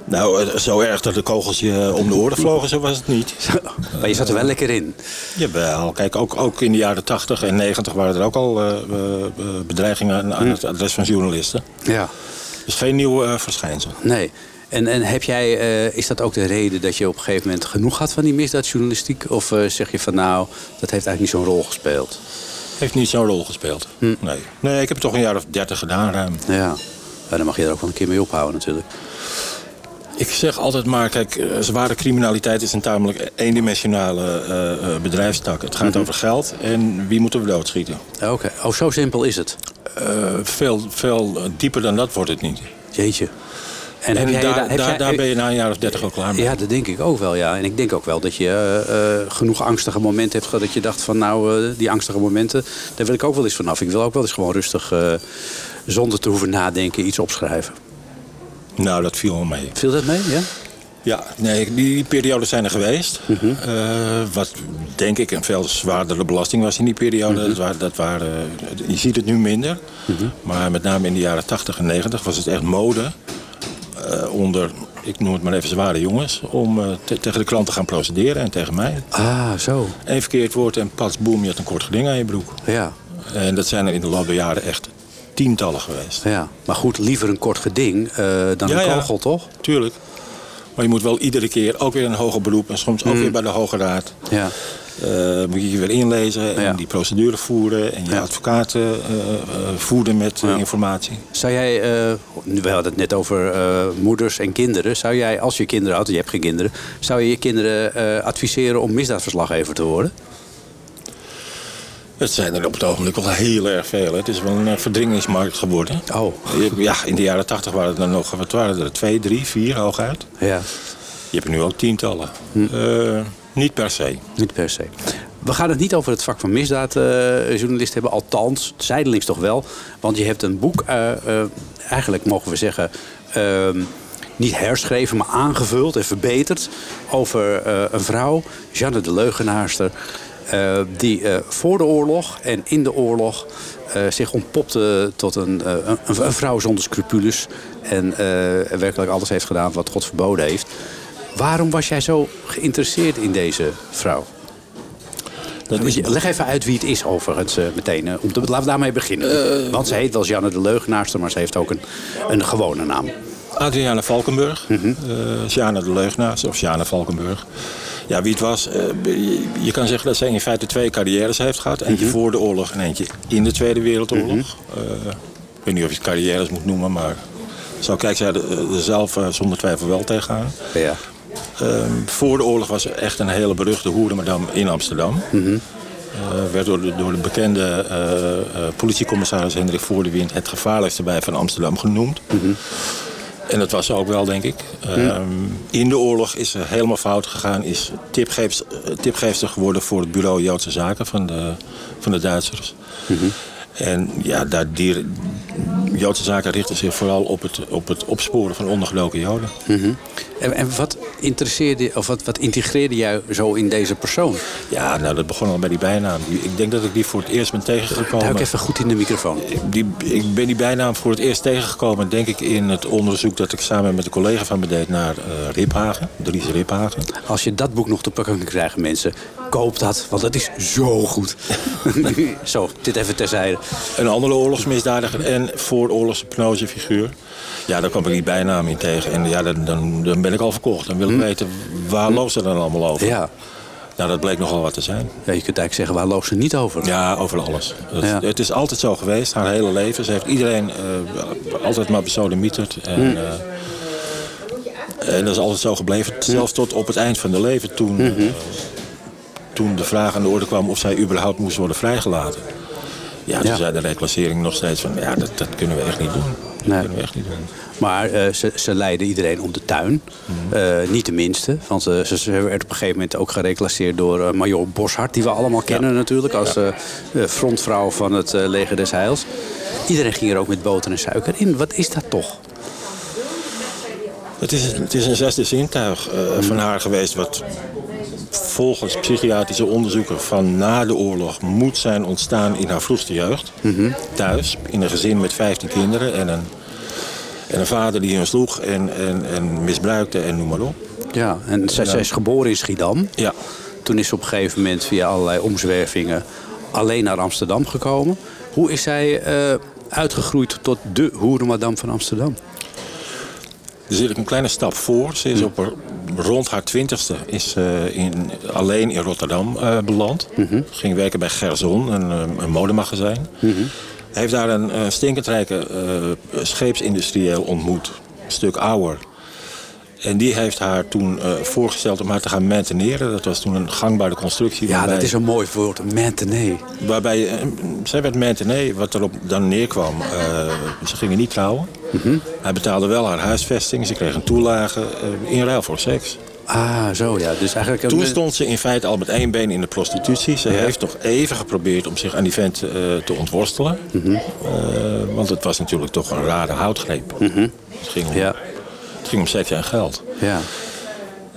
Nou, eh, zo erg dat de kogels je om de oren vlogen, zo was het niet. [LAUGHS] maar je zat er wel lekker in. Jawel, kijk, ook, ook in de jaren 80 en 90 waren er ook al eh, eh, eh, bedreigingen aan, aan het adres van journalisten. Ja. Dus geen nieuw eh, verschijnsel. Nee. En, en heb jij, eh, is dat ook de reden dat je op een gegeven moment genoeg had van die misdaadjournalistiek? Of eh, zeg je van nou, dat heeft eigenlijk niet zo'n rol gespeeld? Heeft niet zo'n rol gespeeld. Nee. nee, ik heb het toch een jaar of dertig gedaan ruim. Ja. ja, dan mag je er ook wel een keer mee ophouden natuurlijk. Ik zeg altijd maar, kijk, eh, zware criminaliteit is een tamelijk eendimensionale eh, eh, bedrijfstak. Het gaat over geld en wie moeten we doodschieten. Oké, oh zo simpel is het. Veel, veel dieper dan dat wordt het niet. Jeetje. En, heb daar, daar- heb daar, jij- daar ben je na een jaar of dertig ook klaar mee. Ja, dat denk ik ook wel, ja. En ik denk ook wel dat je eh, eh, genoeg angstige momenten hebt gehad... dat je dacht van nou, eh, die angstige momenten, daar wil ik ook wel eens vanaf. Ik wil ook wel eens gewoon rustig, zonder te hoeven nadenken, iets opschrijven. Nou, dat viel wel mee. Viel dat mee, ja? Ja, nee, die, periodes zijn er geweest. Mhm. Wat denk ik een veel zwaardere belasting was in die periode. Mhm. dat waren, dat waren, je ziet het nu minder. Maar met name in de jaren 80 en 90 was het echt mode. Eh, onder, ik noem het maar even zware jongens. Om eh, te- tegen de klant te gaan procederen en tegen mij. Ah, zo. Eén verkeerd woord en pas boem, je had een kort geding aan je broek. Ja, En dat zijn er in de loop der jaren echt tientallen geweest. ja. Maar goed, liever een kort geding eh, dan Ja, een ja. kogel, toch? Tuurlijk. Maar je moet wel iedere keer ook weer een hoger beroep. En soms ook Mm. weer bij de Hoge Raad. Ja. Eh, moet je je weer inlezen en Ja. die procedure voeren. En je Ja. advocaten eh, voeden met Ja. informatie. Zou jij, we hadden het net over moeders en kinderen. Zou jij, als je kinderen had, je hebt geen kinderen... zou je je kinderen adviseren om misdaadverslaggever te worden? Het zijn er op het ogenblik wel heel erg veel. hè. Het is wel een verdringingsmarkt geworden. Oh. Ja, in de jaren tachtig waren er nog, wat waren er? Twee, drie, vier hooguit. Ja, Je hebt er nu ook tientallen. Hm. Eh, niet per se. niet per se. We gaan het niet over het vak van misdaadjournalist hebben. Althans, zijdelings toch wel. Want je hebt een boek, eh, eh, eigenlijk mogen we zeggen... ehm, niet herschreven, maar aangevuld en verbeterd... over eh, een vrouw, Jeanne de Leugenaarster... eh, die eh, voor de oorlog en in de oorlog eh, zich ontpopte tot een, eh, een, vrouw zonder scrupules. En eh, werkelijk alles heeft gedaan wat God verboden heeft. Waarom was jij zo geïnteresseerd in deze vrouw? Leg even uit wie het is overigens eh, meteen. eh, om te, laten we daarmee beginnen. Want ze heet wel Janne de Leugenaarster, maar ze heeft ook een, een gewone naam. Adriana Valkenburg. Mhm. eh Sjane de Leugenaars, of Sjane Valkenburg. Ja, wie het was. eh, je, kan zeggen dat zij in feite twee carrières heeft gehad. Eentje Mhm. voor de oorlog en eentje in de Tweede Wereldoorlog. Eh, ik weet niet of je het carrières moet noemen, maar... Zo kijkt zij er zelf eh, zonder twijfel wel tegenaan. Ja. Ehm, voor de oorlog was ze echt een hele beruchte hoerenmadam in Amsterdam. Mhm. Eh, werd door de, door de bekende eh, eh, politiecommissaris Hendrik Voordewind... het gevaarlijkste bij van Amsterdam genoemd. Mhm. En dat was ze ook wel, denk ik. Ehm, In de oorlog is ze helemaal fout gegaan. Is tipgeefster, tipgeefster geworden voor het bureau Joodse Zaken van de, van de Duitsers. En ja, daar, Joodse Zaken richten zich vooral op het, op het opsporen van ondergedoken Joden. Mhm. En, en wat interesseerde, of wat, wat integreerde jij zo in deze persoon? Ja, nou, dat begon al bij die bijnaam. Ik denk dat ik die voor het eerst ben tegengekomen. Duik even goed in de microfoon. Die, ik ben die bijnaam voor het eerst tegengekomen, denk ik, in het onderzoek dat ik samen met een collega van me deed naar eh, Riphagen, Dries Riphagen. Als je dat boek nog te pakken kan krijgen, mensen, koop dat. Want dat is zo goed. [LAUGHS] zo, dit even terzijde. Een andere oorlogsmisdadiger en vooroorlogse figuur. Ja, daar kwam ik die bijnaam in tegen. En ja, dan, dan, dan ben ik al verkocht. Dan wil ik weten, waar loopt ze dan allemaal over? Hm? Ja. Nou, dat bleek nogal wat te zijn. ja, je kunt eigenlijk zeggen, waar loopt ze niet over? Ja, over alles. Het, Ja. het is altijd zo geweest, haar hele leven. Ze heeft iedereen eh, altijd maar besodemieterd. En, Hm. eh, en dat is altijd zo gebleven. Zelfs tot op het eind van haar leven. Toen, Hm. eh, toen de vraag aan de orde kwam of zij überhaupt moest worden vrijgelaten. Ja, toen Ja. zei de reclassering nog steeds van... ja, dat, dat kunnen we echt niet doen. Dat Nee. kunnen we echt niet doen. Maar eh, ze, ze leiden iedereen om de tuin. Eh, niet de minste. Want eh, ze, ze werd op een gegeven moment ook gereclasseerd door Major Boshart. Die we allemaal kennen natuurlijk. Als frontvrouw van het leger des Heils. Iedereen ging er ook met boter en suiker in. Wat is dat toch? Het is, het is een zesde zintuig van haar geweest... wat volgens psychiatrische onderzoeken van na de oorlog... moet zijn ontstaan in haar vroegste jeugd. Thuis, in een gezin met 15 kinderen... en een, en een vader die hun sloeg en, en, en misbruikte en noem maar op. Ja, en zij, zij is geboren in Schiedam. Ja. Toen is ze op een gegeven moment via allerlei omzwervingen alleen naar Amsterdam gekomen. Hoe is zij eh, uitgegroeid tot de hoerenmadam van Amsterdam? Zit ik een kleine stap voor. Ze is op haar- rond haar twintigste is eh, in, alleen in Rotterdam eh, beland. Ging werken bij Gerson, een, eh, een modemagazijn. Hij heeft daar een eh, stinkend rijke scheepsindustrieel ontmoet. Een stuk ouder. En die heeft haar toen eh, voorgesteld om haar te gaan mainteneren. Dat was toen een gangbare constructie. Ja, waarbij- dat is een mooi woord. Maintenee. Waarbij, eh, zij werd maintenee, wat erop dan neerkwam. eh, ze gingen niet trouwen. Hij betaalde wel haar huisvesting. Ze kreeg een toelage in ruil voor seks. Ah, zo ja. Dus eigenlijk een- Toen stond ze in feite al met één been in de prostitutie. Ze heeft toch even geprobeerd om zich aan die vent te ontworstelen. Eh, want het was natuurlijk toch een rare houtgreep. het, ging om, Ja, het ging om seks en geld. ja.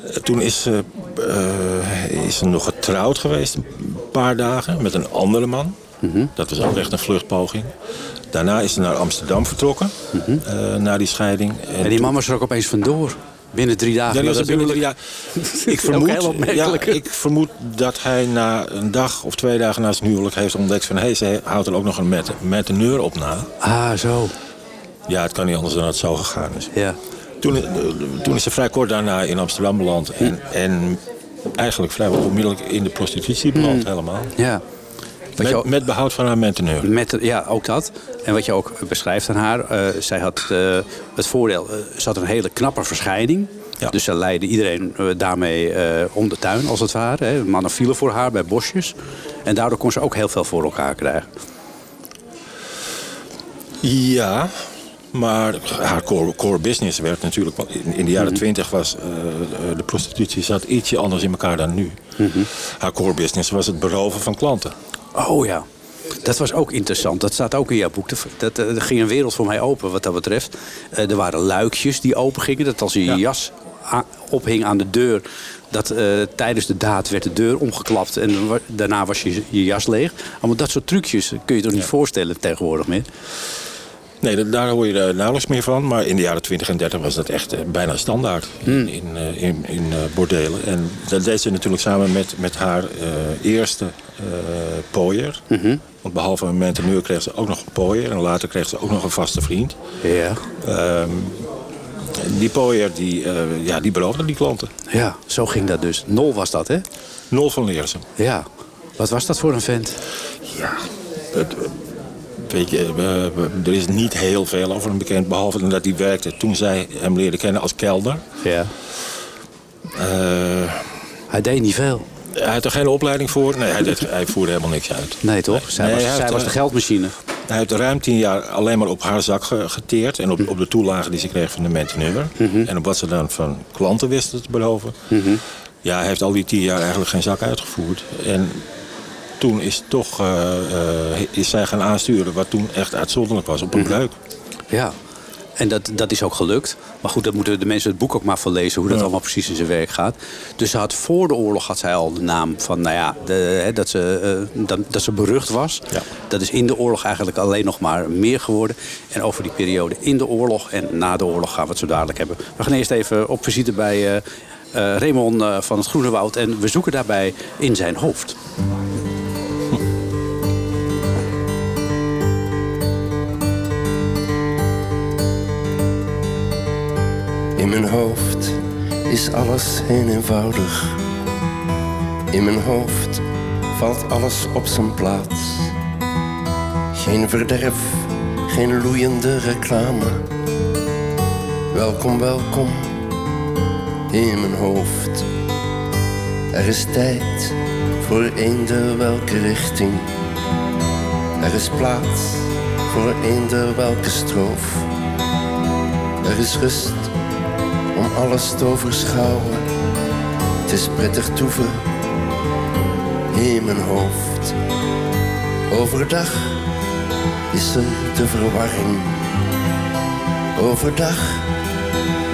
Eh, Toen is ze, eh, is ze nog getrouwd geweest, een paar dagen, met een andere man. Dat was ook echt een vluchtpoging. Daarna is ze naar Amsterdam vertrokken, eh, na die scheiding. En die man was er ook opeens vandoor. Binnen drie dagen. Ja, was binnen drie jaar. [LAUGHS] Ik vermoed, ja, ik vermoed dat hij na een dag of twee dagen na zijn huwelijk heeft ontdekt van... hé, hey, ze houdt er ook nog een met, metteneur op na. Ah, zo. Ja, het kan niet anders dan dat het zo gegaan is. Ja. Toen, eh, toen is ze vrij kort daarna in Amsterdam beland. En, en eigenlijk vrijwel onmiddellijk in de prostitutie beland helemaal. Ja. Met, ook- met behoud van haar menteneur. Met, ja, ook dat. En wat je ook beschrijft aan haar. eh, zij had eh, het voordeel, eh, ze had een hele knappe verschijning. Ja. Dus ze leidde iedereen daarmee om de tuin, als het ware. Hè. Mannen vielen voor haar bij bosjes. En daardoor kon ze ook heel veel voor elkaar krijgen. Ja, maar haar core, core business werd natuurlijk... want In, in de jaren twintig was eh, de prostitutie zat ietsje anders in elkaar dan nu. Haar core business was het beroven van klanten. Oh ja. Dat was ook interessant. Dat staat ook in jouw boek. Dat, eh, er ging een wereld voor mij open wat dat betreft. Eh, er waren luikjes die open gingen. Dat als je je Ja. jas ophing aan de deur... dat tijdens de daad werd de deur omgeklapt... en wa- daarna was je, je jas leeg. Allemaal dat soort trucjes kun je toch niet voorstellen tegenwoordig meer? Nee, dat- daar hoor je er nauwelijks meer van. Maar in de jaren 20 en 30 was dat echt eh, bijna standaard in, in, eh, in, in eh, bordelen. En dat deed ze natuurlijk samen met, met haar eerste pooier. Want behalve een menteneur kreeg ze ook nog een pooier. En later kreeg ze ook nog een vaste vriend. Ja. Ehm, die pooier die, ja, die beroofde die klanten. Ja, zo ging dat dus. Nol was dat, hè? Nol van Leersen. Ja. Wat was dat voor een vent? Het, eh, weet je, er is niet heel veel over hem bekend. Behalve dat hij werkte toen zij hem leerde kennen als kelder. Ja. Eh, Hij deed niet veel. Hij had er geen opleiding voor. Nee, hij, deed, hij voerde helemaal niks uit. Nee, toch? Zij, Nee, was, zij heeft, was de geldmachine. Hij heeft ruim tien jaar alleen maar op haar zak ge- geteerd. En op, op de toelagen die ze kreeg van de menteneur. En op wat ze dan van klanten wisten te beloven. Ja, hij heeft al die tien jaar eigenlijk geen zak uitgevoerd. En toen is, toch, eh, eh, is zij gaan aansturen wat toen echt uitzonderlijk was op een breuk. Ja. En dat, dat is ook gelukt. Maar goed, dat moeten de mensen het boek ook maar van lezen... hoe dat allemaal precies in zijn werk gaat. Dus ze had, voor de oorlog had zij al de naam van... Nou ja, de, hè, dat, ze, eh, dat, dat ze berucht was. Ja. Dat is in de oorlog eigenlijk alleen nog maar meer geworden. En over die periode in de oorlog en na de oorlog gaan we het zo dadelijk hebben. We gaan eerst even op visite bij Raymond van het Groene Woud. En we zoeken daarbij in zijn hoofd. In mijn hoofd is alles heel eenvoudig. In mijn hoofd valt alles op zijn plaats. Geen verderf, geen loeiende reclame. Welkom, welkom in mijn hoofd. Er is tijd voor eender welke richting. Er is plaats voor eender welke stroof. Er is rust om alles te overschouwen. Het is prettig toeven in mijn hoofd. Overdag is er de verwarring. Overdag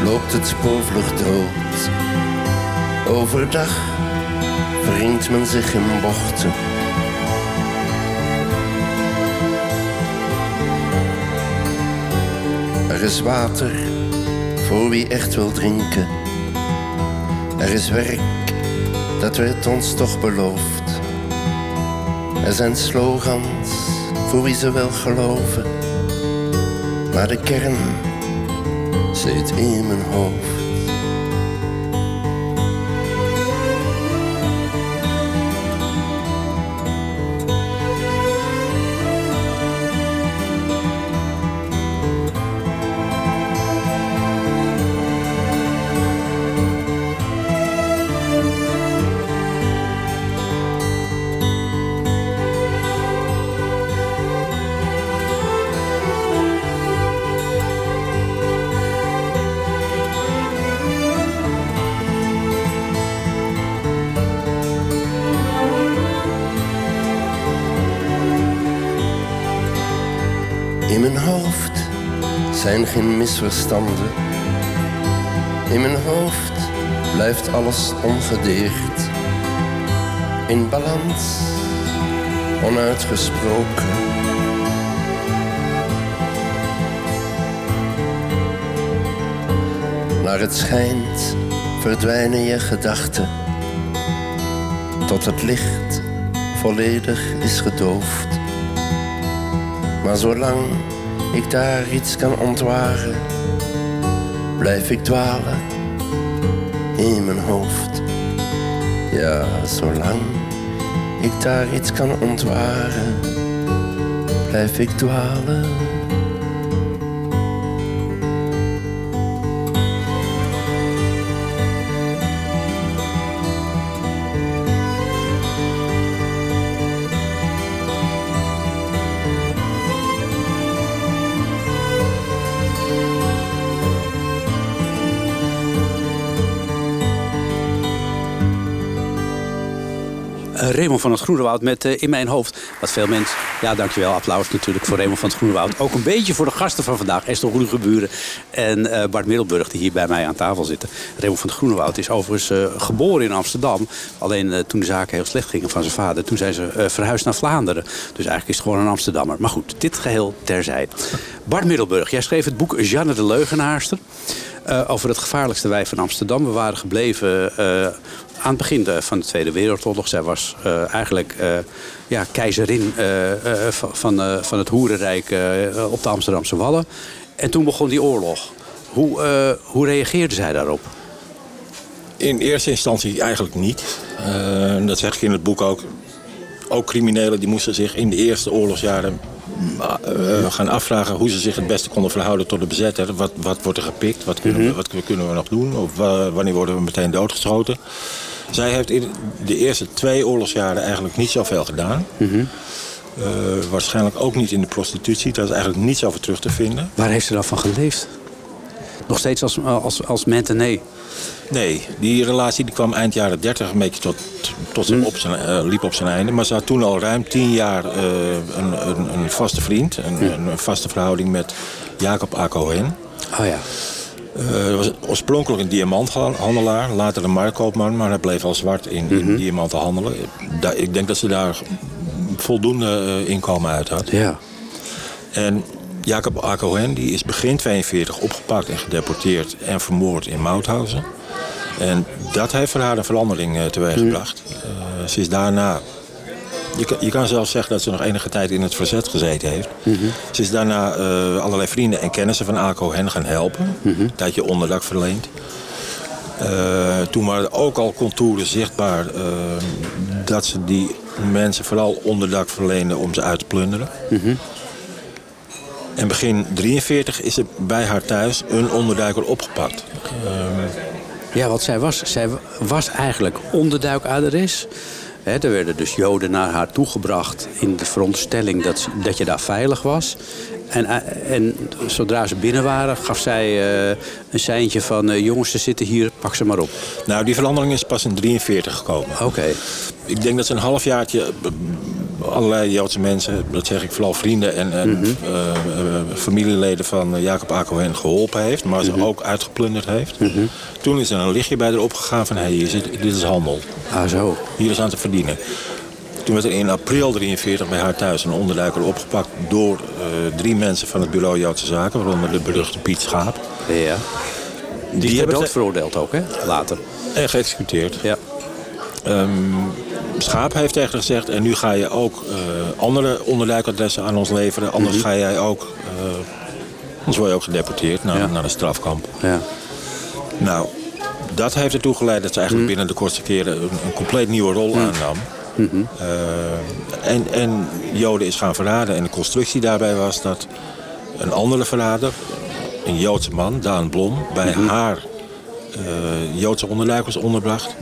loopt het spoorvlug dood. Overdag wringt men zich in bochten. Er is water voor wie echt wil drinken. Er is werk, dat werd ons toch beloofd. Er zijn slogans voor wie ze wel geloven. Maar de kern zit in mijn hoofd. In mijn hoofd blijft alles ongedeerd. In balans, onuitgesproken. Naar het schijnt verdwijnen je gedachten. Tot het licht volledig is gedoofd. Maar zolang ik daar iets kan ontwaren, blijf ik dwalen in mijn hoofd. Ja, zolang ik daar iets kan ontwaren, blijf ik dwalen. Raymond van het Groenewoud met eh, In Mijn Hoofd. Wat veel mensen... Ja, dankjewel. Applaus natuurlijk voor Raymond van het Groenewoud. Ook een beetje voor de gasten van vandaag. Esther Groenegeburen en eh, Bart Middelburg die hier bij mij aan tafel zitten. Raymond van het Groenewoud is overigens eh, geboren in Amsterdam. Alleen toen de zaken heel slecht gingen van zijn vader... toen zijn ze verhuisd naar Vlaanderen. Dus eigenlijk is het gewoon een Amsterdammer. Maar goed, dit geheel terzijde. Bart Middelburg, jij schreef het boek Jeanne de Leugenaarster. Eh, over het gevaarlijkste wijf van Amsterdam. We waren gebleven eh, aan het begin van de Tweede Wereldoorlog. Zij was eh, eigenlijk ja, keizerin van, van, het Hoerenrijk op de Amsterdamse Wallen. En toen begon die oorlog. Hoe, hoe reageerde zij daarop? In eerste instantie eigenlijk niet. Dat zeg ik in het boek ook. Ook criminelen die moesten zich in de eerste oorlogsjaren eh, gaan afvragen hoe ze zich het beste konden verhouden tot de bezetter. Wat, wat wordt er gepikt? Wat kunnen, we, wat kunnen we nog doen? Of wa- wanneer worden we meteen doodgeschoten? Zij heeft in de eerste twee oorlogsjaren eigenlijk niet zoveel gedaan. Eh, waarschijnlijk ook niet in de prostitutie. Daar is eigenlijk niets over terug te vinden. Waar heeft ze dan van geleefd? Nog steeds als, als, als nee. Nee, die relatie die kwam eind jaren 30 een beetje tot, tot zijn, op zijn, eh, liep op zijn einde. Maar ze had toen al ruim tien jaar eh, een, een, een vaste vriend. Een, een vaste verhouding met Jacob A. Cohen. Oh ja. Eh, was oorspronkelijk een diamanthandelaar, later een marktkoopman, maar hij bleef al zwart in, in diamanten handelen. Da- ik denk dat ze daar voldoende inkomen uit had. Ja. En Jacob A. Cohen die is begin 42 opgepakt en gedeporteerd en vermoord in Mauthausen. En dat heeft voor haar een verandering eh, teweeggebracht. Eh, ze is daarna... Je kan, je kan zelfs zeggen dat ze nog enige tijd in het verzet gezeten heeft. Ze is daarna eh, allerlei vrienden en kennissen van A. Cohen gaan helpen. Een tijdje onderdak verleend. Eh, toen waren ook al contouren zichtbaar dat ze die mensen vooral onderdak verleenden om ze uit te plunderen. En begin 43 is er bij haar thuis een onderduiker opgepakt. Ja, wat zij was. Zij was eigenlijk onderduikadres. Er werden dus Joden naar haar toegebracht in de veronderstelling dat, dat je daar veilig was. En, eh, en zodra ze binnen waren, gaf zij eh, een seintje van... eh, jongens, ze zitten hier, pak ze maar op. Nou, die verandering is pas in 43 gekomen. Oké. Ik denk dat ze een halfjaartje allerlei Joodse mensen, dat zeg ik vooral vrienden en, en Mhm. eh, eh, familieleden van Jacob Akohen geholpen heeft, maar Mhm. ze ook uitgeplunderd heeft. Toen is er een lichtje bij haar opgegaan van hé, hier zit, dit is handel. Ah, zo. Hier is aan te verdienen. Toen werd er in april 43 bij haar thuis een onderduiker opgepakt door eh, drie mensen van het bureau Joodse Zaken, waaronder de beruchte Piet Schaap. Ja. Die, is ter hebben dood veroordeeld ook, hè? Later. En geëxecuteerd. Ja. Ehm, Schaap heeft tegen gezegd... en nu ga je ook eh, andere onderduikadressen aan ons leveren. Anders ga jij ook... eh, anders word je ook gedeporteerd naar, Ja. naar een strafkamp. Ja. Nou, dat heeft ertoe geleid dat ze eigenlijk binnen de kortste keren... een, een compleet nieuwe rol aannam. Eh, en, en Joden is gaan verraden. En de constructie daarbij was dat een andere verrader... een Joodse man, Daan Blom... bij haar eh, Joodse onderduikers onderbracht.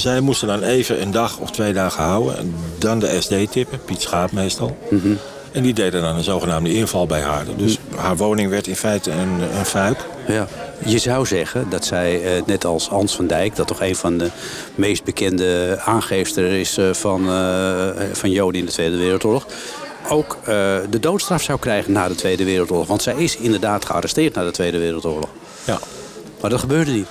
Zij moesten dan even een dag of twee dagen houden. En dan de SD tippen, Piet Schaap meestal. En die deden dan een zogenaamde inval bij haar. Dus haar woning werd in feite een, een fuik. Ja. Je zou zeggen dat zij, eh, net als Hans van Dijk... dat toch een van de meest bekende aangeefster is eh, van, eh, van Joden in de Tweede Wereldoorlog... ook de doodstraf zou krijgen na de Tweede Wereldoorlog. Want zij is inderdaad gearresteerd na de Tweede Wereldoorlog. Ja. Maar dat gebeurde niet.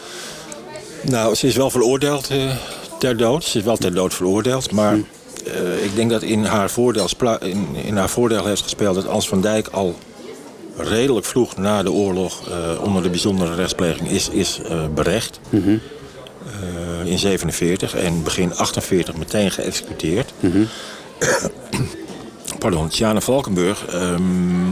Nou, ze is wel veroordeeld eh, ter dood. Ze is wel ter dood veroordeeld. Maar eh, ik denk dat in haar, voordeel in, in haar voordeel heeft gespeeld... dat Ans van Dijk al redelijk vroeg na de oorlog... eh, onder de bijzondere rechtspleging is, is berecht. Eh, in 47 en begin 48 meteen geëxecuteerd. [COUGHS] Pardon, Tjana Valkenburg... ehm,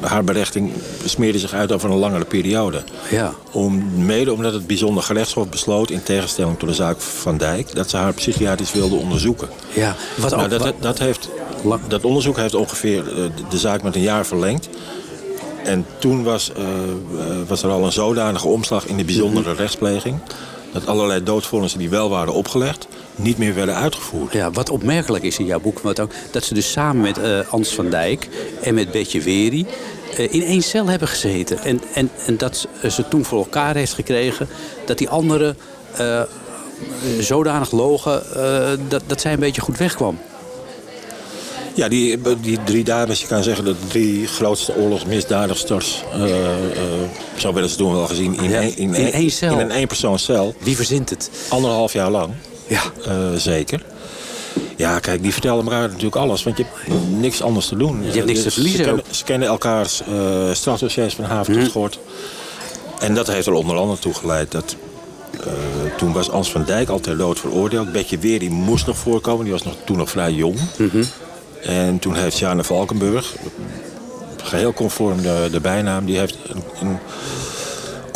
haar berechting smeerde zich uit over een langere periode. Ja. Om, mede omdat het bijzonder gerechtshof besloot... in tegenstelling tot de zaak van Dijk... dat ze haar psychiatrisch wilde onderzoeken. Ja, wat Nou, ook... dat, dat, dat, heeft, dat onderzoek heeft ongeveer eh, de- zaak met een jaar verlengd. En toen was, eh, eh, was er al een zodanige omslag in de bijzondere rechtspleging... dat allerlei doodvonnissen die wel waren opgelegd... niet meer werden uitgevoerd. Ja, wat opmerkelijk is in jouw boek, wat ook, dat ze dus samen met eh Ans van Dijk en met Betje Weri eh, in één cel hebben gezeten. En, en, en dat ze- ze toen voor elkaar heeft gekregen dat die andere eh, zodanig logen eh, dat, dat zij een beetje goed wegkwam. Ja, die, die drie dames, je kan zeggen dat de drie grootste oorlogsmisdadigsters... eh, eh, zo werden ze toen wel gezien, in, Ja, één, in, in één cel. in een eenpersoonscel. Wie verzint het? Anderhalf jaar lang. Ja. Eh, zeker. Ja, kijk, die vertellen elkaar natuurlijk alles, want je hebt niks anders te doen. Je hebt niks te Ze verliezen kennen, ook. ze kennen elkaars eh strafdossiers van haven tot gort. En dat heeft er onder andere toe geleid dat... eh, toen was Ans van Dijk al ter dood veroordeeld. Betje Weer die moest nog voorkomen, die was nog, toen nog vrij jong. En toen heeft Jana Valkenburg, geheel conform de, de bijnaam... die heeft een, een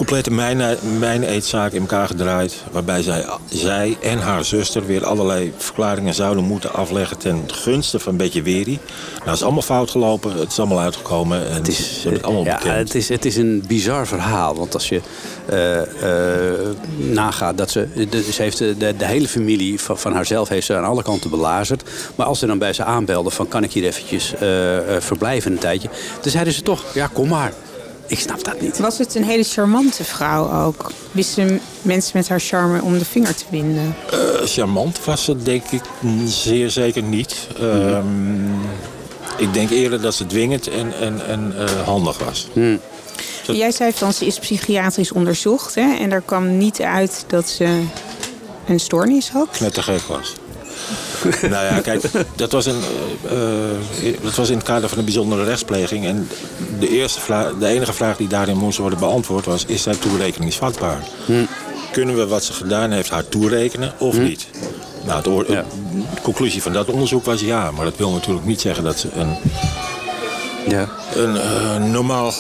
complete mijn- mijn-eetzaak in elkaar gedraaid. Waarbij zij, zij en haar zuster weer allerlei verklaringen zouden moeten afleggen... ten gunste van Betje Weri. Nou, het is allemaal fout gelopen, het is allemaal uitgekomen. En Het is, ze het allemaal ja, bekend. het, is, het is een bizar verhaal. Want als je eh, eh, nagaat dat ze... De, ze heeft de, de, de hele familie van, van haarzelf heeft ze aan alle kanten belazerd. Maar als ze dan bij ze aanbelden van kan ik hier eventjes eh, eh, verblijven een tijdje... dan zeiden ze toch, ja kom maar. Ik snap dat niet. Was het een hele charmante vrouw ook? Wisten mensen met haar charme om de vinger te winden? Eh, charmant was ze denk ik zeer zeker niet. Ehm, ik denk eerder dat ze dwingend en, en, en eh, handig was. Dat- Jij zei van ze is psychiatrisch onderzocht hè? en er kwam niet uit dat ze een stoornis had. Net te gek was. [LAUGHS] nou ja, kijk, dat was, een, eh, eh, dat was in het kader van een bijzondere rechtspleging. En de, eerste vraag, de enige vraag die daarin moest worden beantwoord was... is zij toerekeningsvatbaar? Kunnen we wat ze gedaan heeft haar toerekenen of niet? Nou, Ja. de conclusie van dat onderzoek was ja. Maar dat wil natuurlijk niet zeggen dat ze een, Ja. een eh, normaal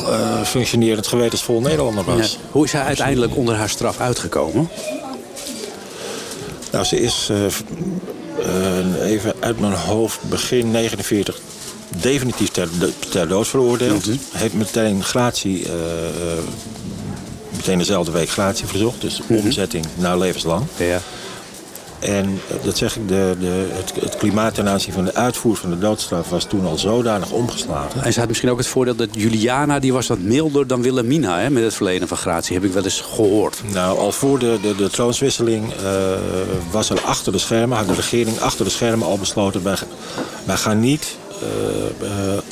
functionerend gewetensvol Nederlander Ja. was. Hoe is hij uiteindelijk onder haar straf uitgekomen? Nou, ze is even uit mijn hoofd begin 49 definitief ter, ter dood veroordeeld. Heeft meteen gratie, eh, eh, meteen dezelfde week gratie verzocht. Dus omzetting naar levenslang. Ja. En dat zeg ik, de, de, het, het klimaat ten aanzien van de uitvoer van de doodstraf was toen al zodanig omgeslagen. En ze had misschien ook het voordeel dat Juliana die was wat milder dan Wilhelmina hè, met het verlenen van gratie. Heb ik wel eens gehoord. Nou, al voor de, de, de troonswisseling eh, was er achter de schermen, had de regering achter de schermen al besloten, wij, wij gaan niet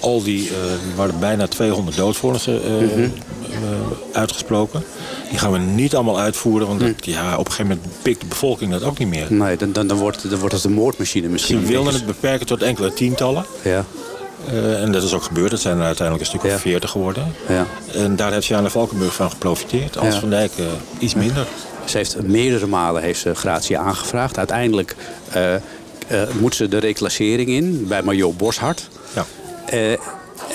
al die, er waren bijna 200 doodvonnissen Mhm. uitgesproken. Die gaan we niet allemaal uitvoeren, want dat, Mhm. ja, op een gegeven moment pikt de bevolking dat ook niet meer. Nee, dan, dan, dan, wordt, dan wordt het een moordmachine misschien. Ze wilden het beperken tot enkele tientallen. Ja, Eh, en dat is ook gebeurd. Het zijn er uiteindelijk een stuk Ja. of veertig geworden. ja. En daar heeft Sjane Valkenburg van geprofiteerd. Als Ja. Van Dijk eh, iets minder. Ze heeft meerdere malen heeft ze gratie aangevraagd. Uiteindelijk eh, eh, moet ze de reclassering in bij Major Boshart. Ja. Eh,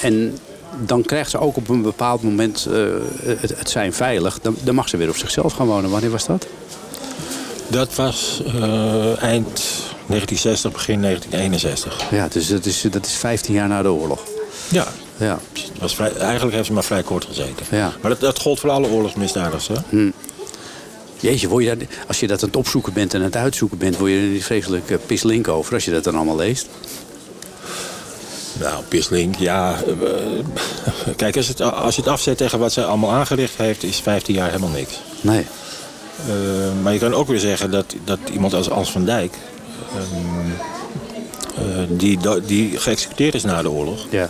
en dan krijgt ze ook op een bepaald moment eh, het, het zijn veilig. Dan, dan mag ze weer op zichzelf gaan wonen. Wanneer was dat? Dat was eind 1960, begin 1961. Ja, dus dat is, dat is 15 jaar na de oorlog. Ja. Ja. Was vrij, eigenlijk heeft ze maar vrij kort gezeten. Ja. Maar dat, dat gold voor alle oorlogsmisdadigers. Hè? Jeetje, word je daar, als je dat aan het opzoeken bent en aan het uitzoeken bent... word je er niet vreselijk eh, pislink over als je dat dan allemaal leest. Nou, Pislink, ja. eh, [LAUGHS] kijk, als, het, als je het afzet tegen wat zij allemaal aangericht heeft... is 15 jaar helemaal niks. Nee. Eh, maar je kan ook weer zeggen dat, dat iemand als Als van Dijk... ehm, eh, die, die geëxecuteerd is na de oorlog... Ja.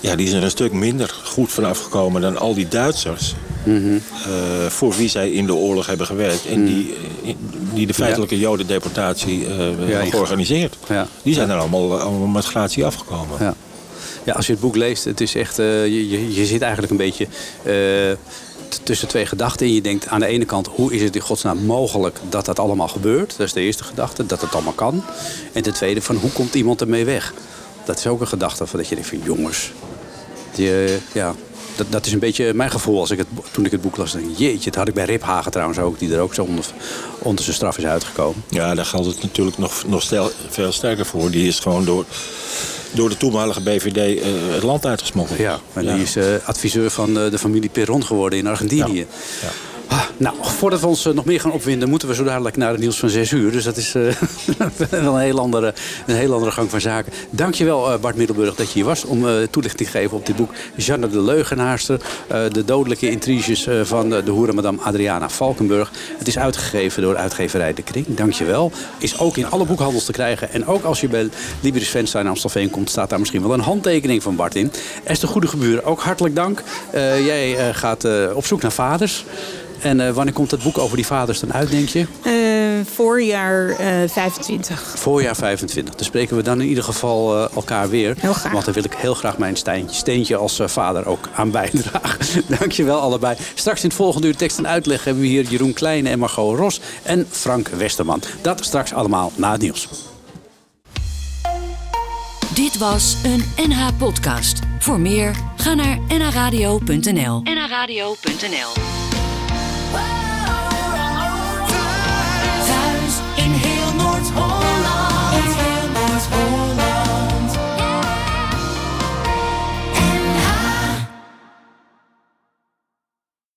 Ja, die is er een stuk minder goed vanaf gekomen dan al die Duitsers. Eh, voor wie zij in de oorlog hebben gewerkt. En die, eh, die de feitelijke jodendeportatie eh, hebben georganiseerd. Ja. Die zijn er allemaal, allemaal met gratie afgekomen. Ja. ja, als je het boek leest, het is echt, je, je, je zit eigenlijk een beetje tussen twee gedachten. En je denkt aan de ene kant, hoe is het in godsnaam mogelijk dat dat allemaal gebeurt? Dat is de eerste gedachte, dat het allemaal kan. En ten tweede, van hoe komt iemand ermee weg? Dat is ook een gedachte van dat je denkt van jongens, die, ja, dat, dat is een beetje mijn gevoel als ik het, toen ik het boek las. Denk, jeetje, dat had ik bij Rip Hagen trouwens ook, die er ook zo onder, onder zijn straf is uitgekomen. Ja, daar geldt het natuurlijk nog, nog stel, veel sterker voor. Die is gewoon door, door de toenmalige BVD eh, het land uitgesmokkeld. Ja, en die is eh, adviseur van eh, de familie Perron geworden in Argentinië. Ah, nou, voordat we ons eh, nog meer gaan opwinden, moeten we zo dadelijk naar het nieuws van 6 uur. Dus dat is eh, [LAUGHS] wel een heel, andere, een heel andere gang van zaken. Dankjewel eh Bart Middelburg dat je hier was om toelichting te geven op dit boek. Jeanne de Leugenaarster, de dodelijke intriges van de hoere madame Adriana Valkenburg. Het is uitgegeven door uitgeverij De Kring. Dankjewel. Is ook in alle boekhandels te krijgen. En ook als je bij Liberis Venster in Amstelveen komt, staat daar misschien wel een handtekening van Bart in. Esther Goede Geburen, ook hartelijk dank. Jij gaat op zoek naar vaders. En eh, wanneer komt het boek over die vaders dan uit, denk je? Eh, voorjaar eh 25. Voorjaar 25. Dan spreken we dan in ieder geval eh, elkaar weer. Heel graag. Want dan wil ik heel graag mijn steentje, steentje als eh, vader ook aan bijdragen. [LAUGHS] Dankjewel allebei. Straks in het volgende uur tekst en uitleg hebben we hier Jeroen Kleine en Margot Ros en Frank Westerman. Dat straks allemaal na het nieuws. Dit was een NH-podcast. Voor meer, ga naar nhradio.nl. nhradio.nl It's hard.